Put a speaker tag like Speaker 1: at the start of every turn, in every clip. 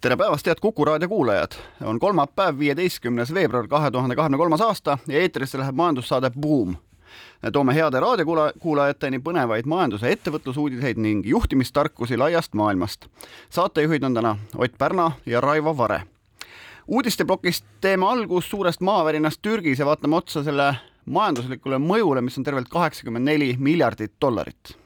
Speaker 1: tere päevast, head Kuku raadio kuulajad! on kolmapäev, viieteistkümnes veebruar kahe tuhande kahekümne kolmas aasta ja eetrisse läheb majandussaade Buum. toome heade raadiokuulajateni põnevaid majandus- ja ettevõtlusuudiseid ning juhtimistarkusi laiast maailmast. saatejuhid on täna Ott Pärna ja Raivo Vare. uudisteplokist teeme algust suurest maavärinast Türgis ja vaatame otsa selle majanduslikule mõjule, mis on tervelt kaheksakümmend neli miljardit dollarit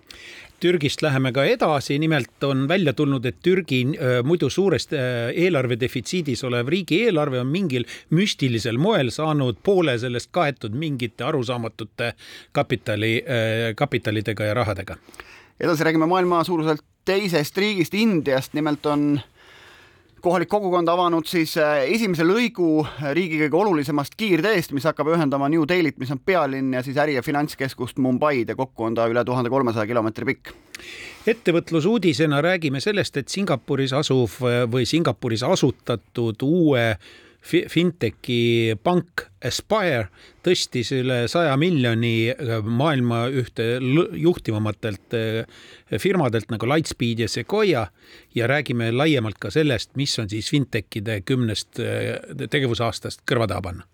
Speaker 2: Türgist läheme ka edasi, nimelt on välja tulnud, et Türgi muidu suurest äh, eelarve defitsiidis olev riigieelarve on mingil müstilisel moel saanud poole sellest kaetud mingite arusaamatute kapitali, kapitalidega ja rahadega.
Speaker 1: edasi räägime maailma suuruselt teisest riigist, Indiast, nimelt on kohalik kogukond avanud siis äh, esimese lõigu riigi kõige olulisemast kiirteest, mis hakkab ühendama New Delhit, mis on pealinn ja siis äri- ja finantskeskust Mumbaid ja kokku on ta üle tuhande kolmesaja kilomeetri pikk.
Speaker 2: ettevõtlusuudisena räägime sellest, et Singapuris asuv või Singapuris asutatud uue fintechi pank Aspire tõstis üle saja miljoni äh, maailma ühte juhtivamatelt äh, firmadelt nagu Lightspeed ja Sequoia ja räägime laiemalt ka sellest, mis on siis fintechide kümnest äh, tegevusaastast kõrva taha panna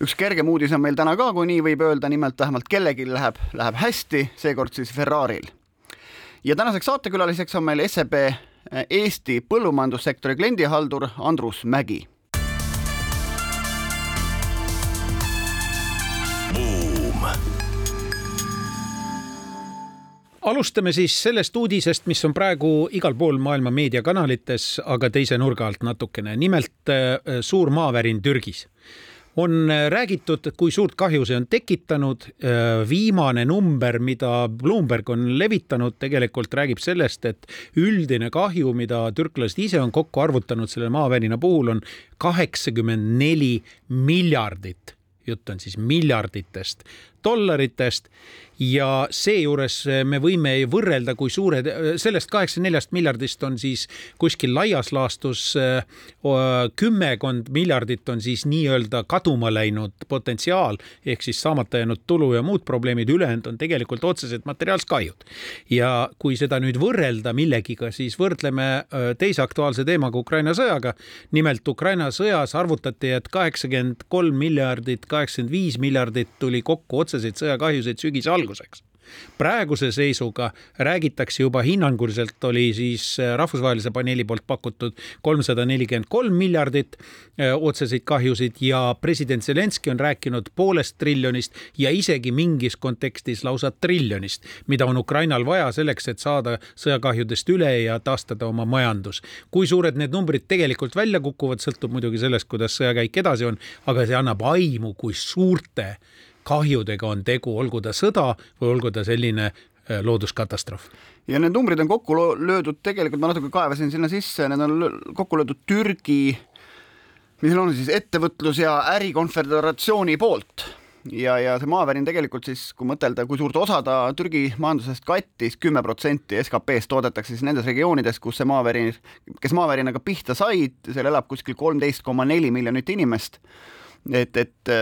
Speaker 1: üks kergem uudis on meil täna ka, kui nii võib öelda, nimelt vähemalt kellelgi läheb, läheb hästi, seekord siis Ferrari'l. ja tänaseks saatekülaliseks on meil SEB Eesti põllumajandussektori kliendihaldur Andrus Mägi
Speaker 2: alustame siis sellest uudisest, mis on praegu igal pool maailma meediakanalites, aga teise nurga alt natukene. nimelt äh, suur maavärin Türgis on äh, räägitud, kui suurt kahju see on tekitanud. Äh, viimane number, mida Bloomberg on levitanud, tegelikult räägib sellest, et üldine kahju, mida türklased ise on kokku arvutanud selle maavärina puhul, on kaheksakümmend neli miljardit jutt on siis miljarditest dollaritest ja seejuures me võime võrrelda, kui suured, sellest kaheksakümne neljast miljardist on siis kuskil laias laastus kümmekond miljardit on siis nii-öelda kaduma läinud potentsiaal ehk siis saamata jäänud tulu ja muud probleemid, ülejäänud on tegelikult otsesed materiaalsed kahjud. ja kui seda nüüd võrrelda millegiga, siis võrdleme teise aktuaalse teemaga Ukraina sõjaga. nimelt Ukraina sõjas arvutati, et kaheksakümmend kolm miljardit, kaheksakümmend viis miljardit tuli kokku otseseid sõjakahjusid sügise alguseks praeguse seisuga räägitakse juba hinnanguliselt oli siis äh, rahvusvahelise paneeli poolt pakutud kolmsada nelikümmend kolm miljardit äh, otseseid kahjusid ja president Zelenskõi on rääkinud poolest triljonist ja isegi mingis kontekstis lausa triljonist, mida on Ukrainal vaja selleks, et saada sõjakahjudest üle ja taastada oma majandus. kui suured need numbrid tegelikult välja kukuvad, sõltub muidugi sellest, kuidas sõjakäik edasi on, aga see annab aimu, kui suurte kahjudega on tegu, olgu ta sõda või olgu ta selline äh, looduskatastroof.
Speaker 1: ja need numbrid on kokku löödud, tegelikult ma natuke kaevasin sinna sisse, need on kokku löödud Türgi, mis on siis ettevõtlus- ja ärikonföderatsiooni poolt ja, ja see maavärin tegelikult siis, kui mõtelda, kui suurt osa ta Türgi majandusest kattis, kümme protsenti SKP-st toodetakse siis nendes regioonides, kus see maavärin, kes maavärinaga pihta said, seal elab kuskil kolmteist koma neli miljonit inimest. et, et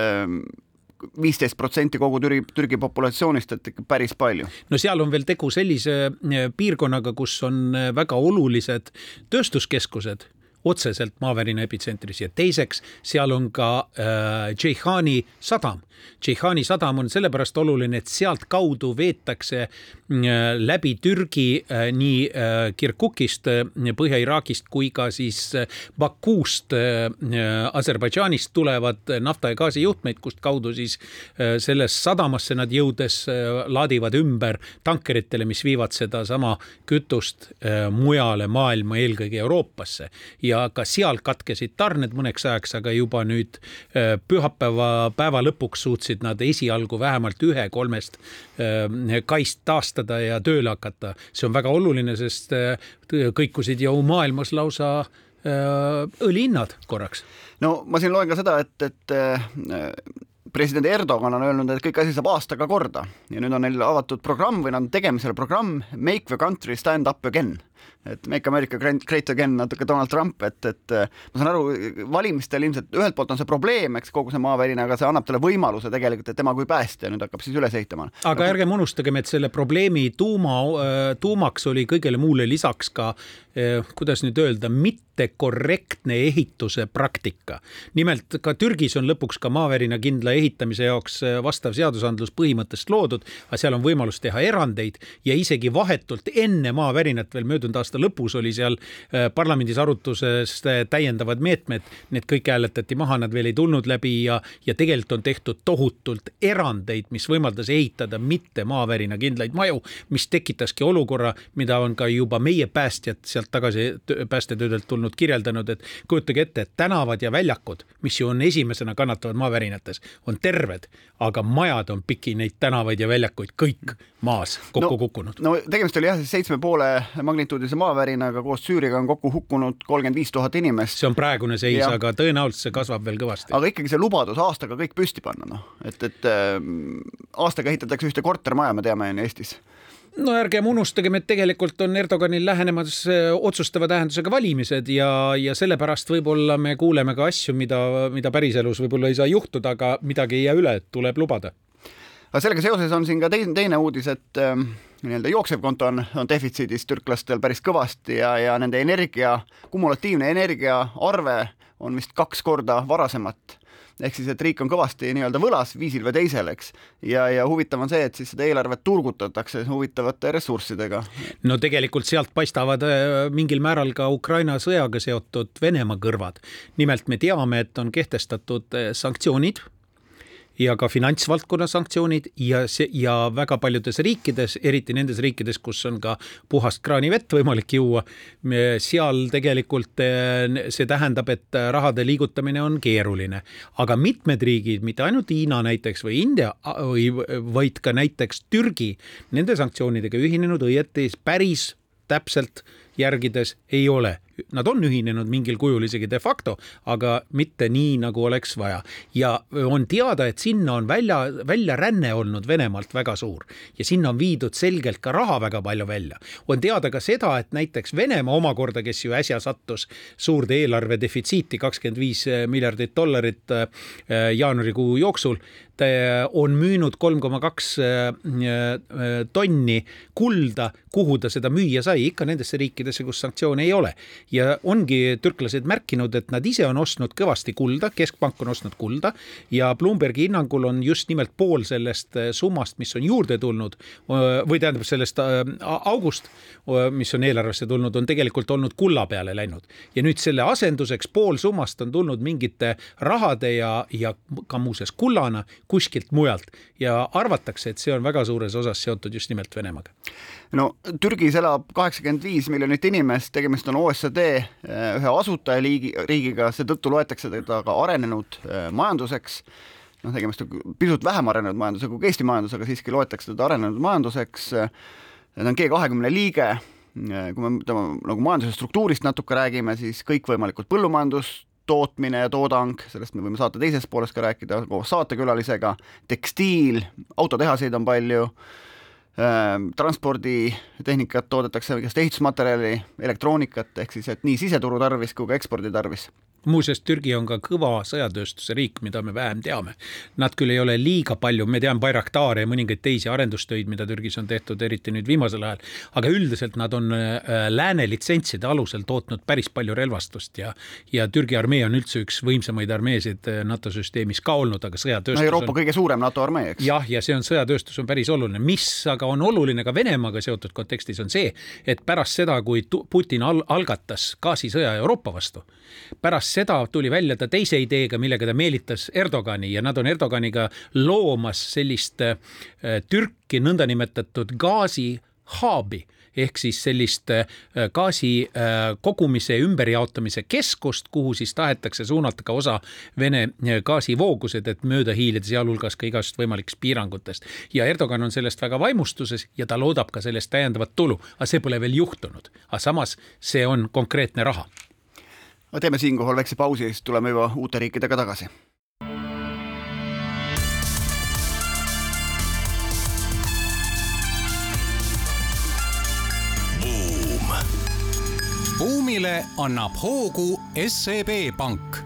Speaker 1: viisteist protsenti kogu Türgi, Türgi populatsioonist, et ikka päris palju.
Speaker 2: no seal on veel tegu sellise eh, piirkonnaga, kus on eh, väga olulised tööstuskeskused otseselt maavärina epitsentris ja teiseks seal on ka äh, Džeihani sadam. Džeihani sadam on sellepärast oluline, et sealtkaudu veetakse äh, läbi Türgi äh, nii äh, Kirkukist äh,, Põhja-Iraagist kui ka siis äh, Bakuust äh,, Aserbaidžaanist tulevad nafta ja gaasijuhtmeid, kust kaudu siis äh, sellesse sadamasse nad jõudes äh, laadivad ümber tankeritele, mis viivad sedasama kütust äh, mujale maailma, eelkõige Euroopasse ja ja ka seal katkesid tarned mõneks ajaks, aga juba nüüd äh, pühapäeva päeva lõpuks suutsid nad esialgu vähemalt ühe kolmest äh, kaist taastada ja tööle hakata. see on väga oluline, sest äh, kõikusid ju maailmas lausa õlihinnad korraks.
Speaker 1: no ma siin loen ka seda, et, et president Erdogan on öelnud, et kõik asi saab aastaga korda ja nüüd on neil avatud programm või nad on tegemisel programm Make the country stand up again et Make America Great Again natuke Donald Trump, et, et ma saan aru, valimistel ilmselt ühelt poolt on see probleem, eks kogu see maavärin, aga see annab talle võimaluse tegelikult, et tema kui päästja nüüd hakkab siis üles ehitama.
Speaker 2: aga ärgem unustagem, et selle probleemi tuuma, tuumaks oli kõigele muule lisaks ka kuidas nüüd öelda, mitte korrektne ehituse praktika. nimelt ka Türgis on lõpuks ka maavärina kindla ehitamise jaoks eh, vastav seadusandlus põhimõttest loodud, aga seal on võimalus teha erandeid ja isegi vahetult enne maavärinat veel möödunud aasta lõpus oli seal eh, parlamendis arutuses täiendavad meetmed, need kõik hääletati maha, nad veel ei tulnud läbi ja, ja tegelikult on tehtud tohutult erandeid, mis võimaldas ehitada mitte maavärina kindlaid maju, mis tekitaski olukorra, mida on ka juba meie päästjad sealt sealt tagasi päästetöödelt tulnud kirjeldanud, et kujutage ette, et tänavad ja väljakud, mis ju on esimesena kannatavad maavärinates, on terved, aga majad on piki neid tänavaid ja väljakuid kõik maas kokku no, kukkunud.
Speaker 1: no tegemist oli jah, seitsme poole magnituudise maavärinaga koos Süüriga on kokku hukkunud kolmkümmend viis tuhat inimest.
Speaker 2: see on praegune seis, aga tõenäoliselt see kasvab veel kõvasti.
Speaker 1: aga ikkagi see lubadus aastaga kõik püsti panna, noh, et, et äh, aastaga ehitatakse ühte kortermaja, me teame, on Eestis
Speaker 2: no ärgem unustagem, et tegelikult on Erdoganil lähenemas äh, otsustava tähendusega valimised ja, ja sellepärast võib-olla me kuuleme ka asju, mida, mida päriselus võib-olla ei saa juhtuda, aga midagi ei jää üle, tuleb lubada.
Speaker 1: aga sellega seoses on siin ka teine, teine uudis, et äh, nii-öelda jooksev konto on, on defitsiidis türklastel päris kõvasti ja, ja nende energia, kumulatiivne energiaarve on vist kaks korda varasemat ehk siis, et riik on kõvasti nii-öelda võlas viisil või teisel, eks. ja, ja huvitav on see, et siis seda eelarvet turgutatakse huvitavate ressurssidega.
Speaker 2: no tegelikult sealt paistavad äh, mingil määral ka Ukraina sõjaga seotud Venemaa kõrvad. nimelt me teame, et on kehtestatud äh, sanktsioonid ja ka finantsvaldkonna sanktsioonid ja see ja väga paljudes riikides, eriti nendes riikides, kus on ka puhast kraanivett võimalik juua, seal tegelikult eh, see tähendab, et rahade liigutamine on keeruline. aga mitmed riigid, mitte ainult Hiina näiteks või India, vaid ka näiteks Türgi, nende sanktsioonidega ühinenud õieti päris täpselt järgides ei ole nad on ühinenud mingil kujul isegi de facto, aga mitte nii, nagu oleks vaja. ja on teada, et sinna on välja, väljaränne olnud Venemaalt väga suur ja sinna on viidud selgelt ka raha väga palju välja. on teada ka seda, et näiteks Venemaa omakorda, kes ju äsja sattus suurde eelarve defitsiiti, kakskümmend viis miljardit dollarit äh, jaanuarikuu jooksul, on müünud kolm koma kaks äh, äh, tonni kulda, kuhu ta seda müüa sai, ikka nendesse riikidesse, kus sanktsioone ei ole ja ongi türklased märkinud, et nad ise on ostnud kõvasti kulda, keskpank on ostnud kulda ja Bloombergi hinnangul on just nimelt pool sellest summast, mis on juurde tulnud või tähendab sellest august, mis on eelarvesse tulnud, on tegelikult olnud kulla peale läinud. ja nüüd selle asenduseks pool summast on tulnud mingite rahade ja, ja ka muuseas kullana kuskilt mujalt ja arvatakse, et see on väga suures osas seotud just nimelt Venemaaga
Speaker 1: no Türgis elab kaheksakümmend viis miljonit inimest, tegemist on OECD eh, ühe asutajaliigi, riigiga, seetõttu loetakse teda ka arenenud eh, majanduseks. noh, tegemist on pisut vähem arenenud majandusega kui Eesti majandus, aga siiski loetakse teda arenenud majanduseks. ta on G kahekümne liige. kui me tema nagu majanduse struktuurist natuke räägime, siis kõikvõimalikud põllumajandus, tootmine ja toodang, sellest me võime saate teises pooles ka rääkida koos saatekülalisega, tekstiil, autotehaseid on palju Ehm, transporditehnikat toodetakse, igast ehitusmaterjali, elektroonikat, ehk siis et nii siseturu tarvis kui ka ekspordi tarvis
Speaker 2: muuseas, Türgi on ka kõva sõjatööstuse riik, mida me vähem teame. Nad küll ei ole liiga palju, me teame Bayraktare ja mõningaid teisi arendustöid, mida Türgis on tehtud, eriti nüüd viimasel ajal, aga üldiselt nad on äh, lääne litsentside alusel tootnud päris palju relvastust ja ja Türgi armee on üldse üks võimsamaid armeesid äh, NATO süsteemis ka olnud, aga sõjatööstus
Speaker 1: no Euroopa on... kõige suurem NATO armee, eks?
Speaker 2: jah, ja see on, sõjatööstus on päris oluline, mis aga on oluline ka Venemaaga seotud kontekstis, on see, et pärast seda, kui Putin al algatas gaasisõja Euroopa vastu, pärast seda tuli välja ta teise ideega, millega ta meelitas Erdogani ja nad on Erdoganiga loomas sellist äh, Türki nõndanimetatud gaasihaabi ehk siis sellist äh, gaasi äh, kogumise ja ümberjaotamise keskust, kuhu siis tahetakse suunata ka osa Vene gaasivoogused, et mööda hiilida, sealhulgas ka igast võimalikest piirangutest. ja Erdogan on sellest väga vaimustuses ja ta loodab ka sellest täiendavat tulu, aga see pole veel juhtunud. aga samas see on konkreetne raha aga
Speaker 1: teeme siinkohal väikse pausi, siis tuleme juba uute riikidega tagasi.
Speaker 3: buumile annab hoogu SEB Pank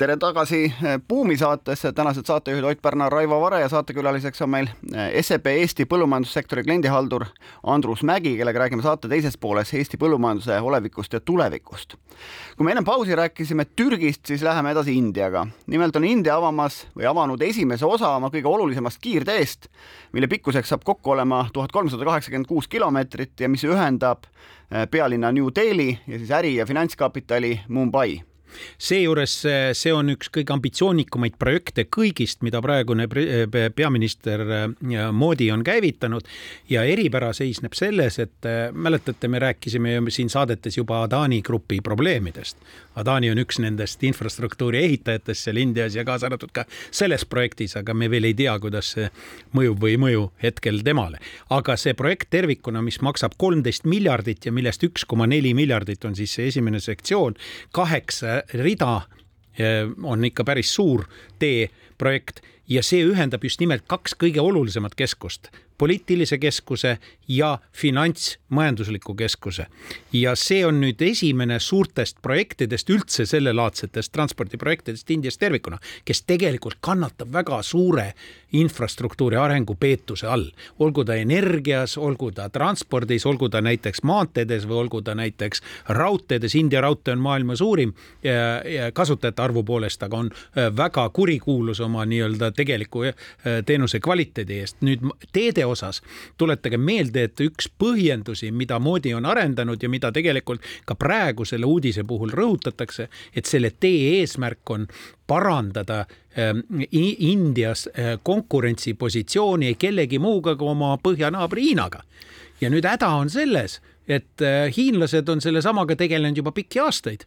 Speaker 1: tere tagasi eh, Buumi saatesse, tänased saatejuhid Ott Pärna, Raivo Vare ja saatekülaliseks on meil eh, SEB Eesti põllumajandussektori kliendihaldur Andrus Mägi, kellega räägime saate teises pooles Eesti põllumajanduse olevikust ja tulevikust. kui me ennem pausi rääkisime Türgist, siis läheme edasi Indiaga. nimelt on India avamas või avanud esimese osa oma kõige olulisemast kiirteest, mille pikkuseks saab kokku olema tuhat kolmsada kaheksakümmend kuus kilomeetrit ja mis ühendab eh, pealinna New Delhi ja siis äri- ja finantskapitali Mumbai
Speaker 2: seejuures see on üks kõige ambitsioonikamaid projekte kõigist, mida praegune peaminister äh, Moodi on käivitanud ja eripära seisneb selles, et mäletate, me rääkisime siin saadetes juba Adani grupi probleemidest. Adani on üks nendest infrastruktuuri ehitajatest seal Indias ja kaasa arvatud ka selles projektis, aga me veel ei tea, kuidas see mõjub või ei mõju hetkel temale. aga see projekt tervikuna, mis maksab kolmteist miljardit ja millest üks koma neli miljardit on siis see esimene sektsioon, kaheksa rida eh, on ikka päris suur teeprojekt ja see ühendab just nimelt kaks kõige olulisemat keskust, poliitilise keskuse ja finantsmajandusliku keskuse. ja see on nüüd esimene suurtest projektidest üldse sellelaadsetest transpordiprojektidest Indias tervikuna, kes tegelikult kannatab väga suure infrastruktuuri arengu peetuse all. olgu ta energias, olgu ta transpordis, olgu ta näiteks maanteedes või olgu ta näiteks raudteedes, India raudtee on maailma suurim kasutajate arvu poolest, aga on äh, väga kurikuulus oma nii-öelda tegeliku äh, teenuse kvaliteedi eest. nüüd teede osas tuletage meelde, et üks põhjendusi, mida Moodi on arendanud ja mida tegelikult ka praegu selle uudise puhul rõhutatakse, et selle tee eesmärk on parandada ähm, Indias äh, konkurentsipositsiooni kellegi muuga kui oma põhjanaabri Hiinaga. ja nüüd häda on selles, et äh, hiinlased on sellesamaga tegelenud juba pikki aastaid.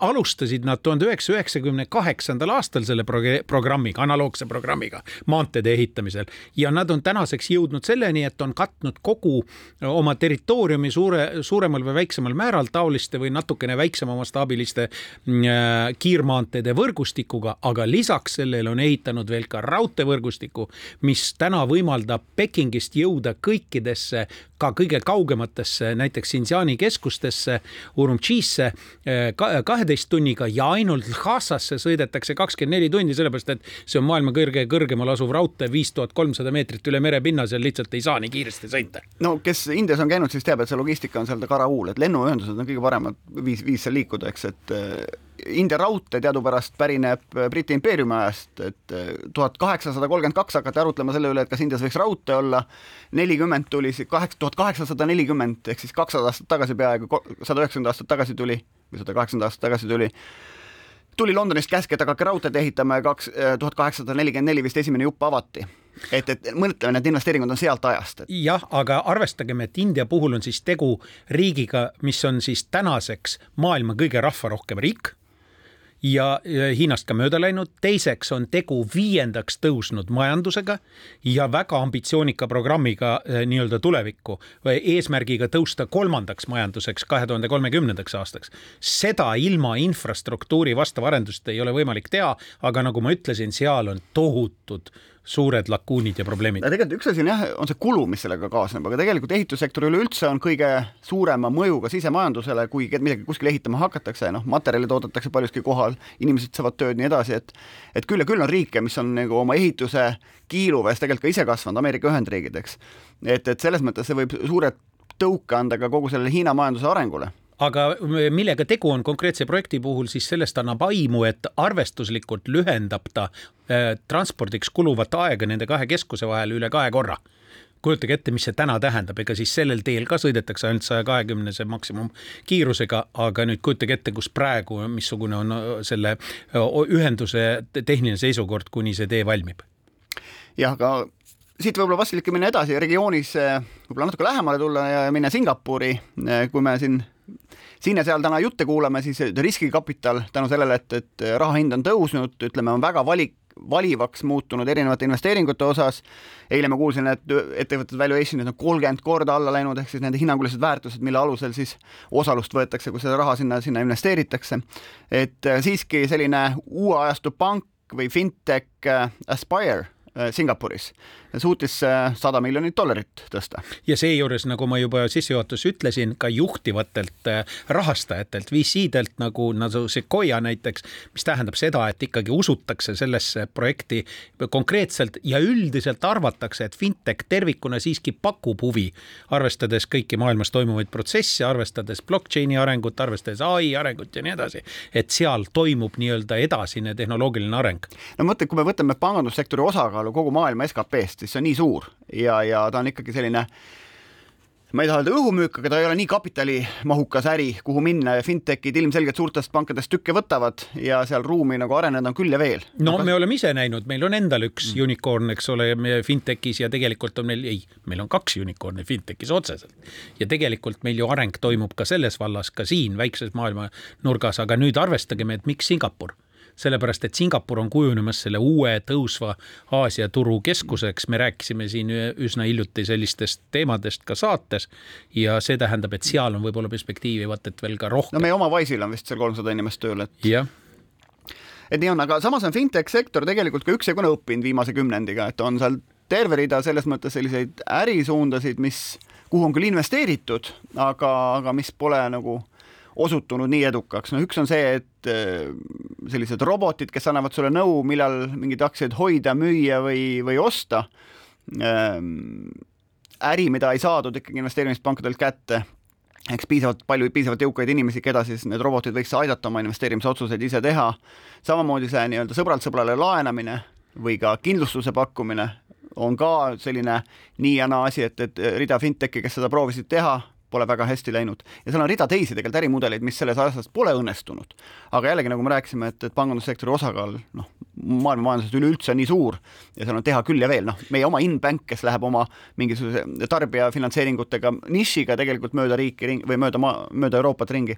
Speaker 2: alustasid nad tuhande üheksasaja üheksakümne kaheksandal aastal selle programmiga, analoogse programmiga maanteede ehitamisel ja nad on tänaseks jõudnud selleni, et on katnud kogu äh, oma territooriumi suure, suuremal või väiksemal määral taoliste või natukene väiksema mastaabiliste mm, äh, kiirmaanteede võrgustikuga, aga lisaks sellele on ehitanud veel ka raudteevõrgustiku, mis täna võimaldab Pekingist jõuda kõikidesse, ka kõige kaugematesse näiteks näiteks Xinjiani keskustesse, Urumqisse eh, kaheteist tunniga ja ainult Lhasasse sõidetakse kakskümmend neli tundi, sellepärast et see on maailma kõrge, kõrgemal asuv raudtee, viis tuhat kolmsada meetrit üle merepinna, seal lihtsalt ei saa nii kiiresti sõita.
Speaker 1: no kes Indias on käinud, siis teab, et see logistika on seal karahuul, et lennuühendused on kõige paremad viis, viis seal liikuda, eks, et India raudtee teadupärast pärineb Briti impeeriumi ajast, et eh, tuhat kaheksasada kolmkümmend kaks hakati arutlema selle üle, et kas Indias võiks raudtee olla, nelikümmend tuli, kaheksa, tuhat kaheksasada nelikümmend ehk siis kakssada aastat tagasi peaaegu, sada üheksakümmend aastat tagasi tuli või sada kaheksakümmend aastat tagasi tuli, tuli Londonist käsk, et hakake raudteed ehitama ja kaks, eh, tuhat kaheksasada nelikümmend neli vist esimene jupp avati. et, et mõtleme, need investeeringud on sealt ajast et....
Speaker 2: jah, aga arvestagem, et India puhul on siis tegu riigiga, mis on siis tänaseks maailma kõige rahvarohkem riik ja Hiinast ka mööda läinud. teiseks on tegu viiendaks tõusnud majandusega ja väga ambitsioonika programmiga eh, nii-öelda tulevikku, eesmärgiga tõusta kolmandaks majanduseks kahe tuhande kolmekümnendaks aastaks. seda ilma infrastruktuuri vastava arendust ei ole võimalik teha, aga nagu ma ütlesin, seal on tohutud suured lakuunid ja probleemid.
Speaker 1: tegelikult üks asi on jah, on see kulu, mis sellega kaasneb, aga tegelikult ehitussektor üleüldse on kõige suurema mõjuga sisemajandusele, kui midagi kuskil ehitama hakatakse, noh, materjali toodetakse paljuski kohal, inimesed saavad tööd, nii edasi, et et küll ja küll on riike, mis on nagu oma ehituse kiiluvees tegelikult ka ise kasvanud, Ameerika Ühendriigid, eks. et, et selles mõttes see võib suure tõuke anda ka kogu sellele Hiina majanduse arengule
Speaker 2: aga millega tegu on konkreetse projekti puhul, siis sellest annab aimu, et arvestuslikult lühendab ta transpordiks kuluvat aega nende kahe keskuse vahel üle kahe korra kujutage ette, mis see täna tähendab, ega siis sellel teel ka sõidetakse ainult saja kahekümnese maksimumkiirusega, aga nüüd kujutage ette, kus praegu, missugune on äh, selle äh, ühenduse tehniline seisukord, kuni see tee valmib.
Speaker 1: jah, aga siit võib-olla Vassilik minna edasi regioonis võib-olla natuke lähemale tulla ja minna Singapuri, kui me siin siin ja seal täna jutte kuulame, siis riskikapital tänu sellele, et, et raha hind on tõusnud, ütleme, on väga valik, valivaks muutunud erinevate investeeringute osas. eile ma kuulsin, et ettevõtted valuation'id on kolmkümmend korda alla läinud, ehk siis nende hinnangulised väärtused, mille alusel siis osalust võetakse, kui seda raha sinna, sinna investeeritakse. et siiski selline uue ajastu pank või fintech Aspire Singapuris ja suutis sada miljonit dollarit tõsta.
Speaker 2: ja seejuures, nagu ma juba sissejuhatuses ütlesin, ka juhtivatelt rahastajatelt, VC-delt nagu, nagu Sequoia näiteks, mis tähendab seda, et ikkagi usutakse sellesse projekti konkreetselt ja üldiselt arvatakse, et fintech tervikuna siiski pakub huvi, arvestades kõiki maailmas toimuvaid protsesse, arvestades blockchain'i arengut, arvestades ai arengut ja nii edasi, et seal toimub nii-öelda edasine tehnoloogiline areng.
Speaker 1: no mõtle, kui me võtame pangandussektori osakaalu kogu maailma SKP-st, siis see on nii suur ja, ja ta on ikkagi selline ma ei taha öelda õhumüük, aga ta ei ole nii kapitalimahukas äri, kuhu minna ja fintech'id ilmselgelt suurtest pankadest tükke võtavad ja seal ruumi nagu areneda on küll ja veel.
Speaker 2: no aga... me oleme ise näinud, meil on endal üks mm. unicorn, eks ole, fintech'is ja tegelikult on meil, ei, meil on kaks unicorn'i fintech'is otseselt. ja tegelikult meil ju areng toimub ka selles vallas, ka siin väikses maailma nurgas, aga nüüd arvestagem, et miks Singapur sellepärast et Singapur on kujunemas selle uue tõusva Aasia turu keskuseks, me rääkisime siin üsna hiljuti sellistest teemadest ka saates ja see tähendab, et seal on võib-olla perspektiivi vaat et veel ka rohkem.
Speaker 1: no meie oma Wise'il on vist seal kolmsada inimest tööl, et
Speaker 2: jah
Speaker 1: et nii on, aga samas on fintech sektor tegelikult ka üksjagu õppinud viimase kümnendiga, et on seal terve rida selles mõttes selliseid ärisuundasid, mis, kuhu on küll investeeritud, aga, aga mis pole nagu osutunud nii edukaks, no üks on see, et äh, sellised robotid, kes annavad sulle nõu, millal mingeid aktsiaid hoida, müüa või, või osta, ähm, äri, mida ei saadud ikkagi investeerimispankadelt kätte, eks piisavalt palju, piisavalt jõukaid inimesi, keda siis need robotid võiks aidata oma investeerimisotsuseid ise teha, samamoodi see nii-öelda sõbralt sõbrale laenamine või ka kindlustuse pakkumine on ka selline nii ja naa asi, et, et rida fintech'i, kes seda proovisid teha, pole väga hästi läinud ja seal on rida teisi tegelikult ärimudeleid, mis selles asjas pole õnnestunud. aga jällegi, nagu me rääkisime, et, et pangandussektori osakaal noh, maailma majanduses üleüldse nii suur ja seal on teha küll ja veel, noh, meie oma Inbank, kes läheb oma mingisuguse tarbijafinantseeringutega nišiga tegelikult mööda riiki ring, või mööda maa, mööda Euroopat ringi.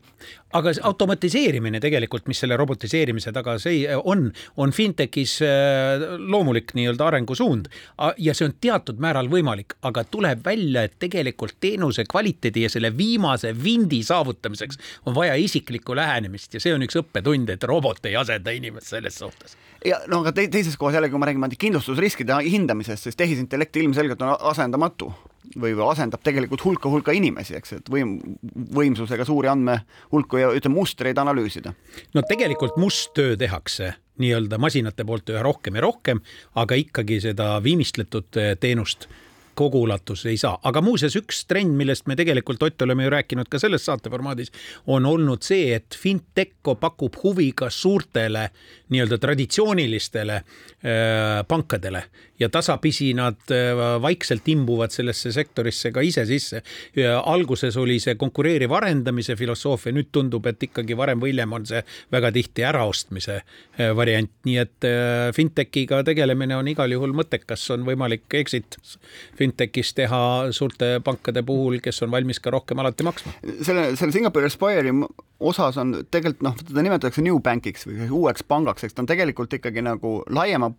Speaker 2: aga automatiseerimine tegelikult, mis selle robotiseerimise taga see on, on fintechis äh, loomulik nii-öelda arengusuund ja see on teatud määral võimalik, aga tuleb välja, et tegelikult teenuse kvaliteedi ja selle viimase vindi saavutamiseks on vaja isiklikku lähenemist ja see on üks õppetund, et robot ei asenda inimest selles suhtes.
Speaker 1: Ja no aga te teises kohas jällegi, kui me räägime kindlustusriskide hindamisest, siis tehisintellekt ilmselgelt on asendamatu või asendab tegelikult hulka-hulka inimesi, eks, et võim, võimsusega suuri andmehulku ja ütleme, mustreid analüüsida.
Speaker 2: no tegelikult must töö tehakse nii-öelda masinate poolt üha rohkem ja rohkem, aga ikkagi seda viimistletud teenust kogu ulatus ei saa, aga muuseas üks trend, millest me tegelikult, Ott, oleme ju rääkinud ka selles saateformaadis, on olnud see, et Fintecho pakub huvi ka suurtele nii-öelda traditsioonilistele äh, pankadele. Ja tasapisi nad äh, vaikselt imbuvad sellesse sektorisse ka ise sisse. alguses oli see konkureeriva arendamise filosoofia, nüüd tundub, et ikkagi varem või hiljem on see väga tihti äraostmise äh, variant, nii et äh, fintechiga tegelemine on igal juhul mõttekas, on võimalik exit fintechis teha suurte pankade puhul, kes on valmis ka rohkem alati maksma.
Speaker 1: selle, selle Singapore Aspire'i osas on tegelikult noh, teda nimetatakse new bank'iks või uueks pangaks, eks ta on tegelikult ikkagi nagu laiema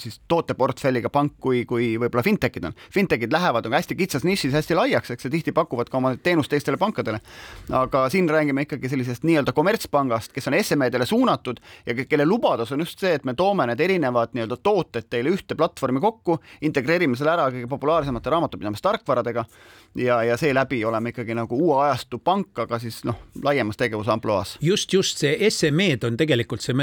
Speaker 1: siis tooteportfelliga pank, kui, kui võib-olla fintech'id on. Fintech'id lähevad nagu hästi kitsas nišis hästi laiaks, eks, ja tihti pakuvad ka oma teenust teistele pankadele. aga siin räägime ikkagi sellisest nii-öelda kommertspangast, kes on SME-dele suunatud ja kelle lubadus on just see, et me toome need erinevad nii-öelda tooted teile ühte platvormi kokku, integreerime selle ära kõige populaarsemate raamatupidamistarkvaradega ja, ja seeläbi oleme ikkagi nagu uue ajastu pank, aga siis noh, laiemas tegevusampluaas.
Speaker 2: just, just see SME-d on tegelikult see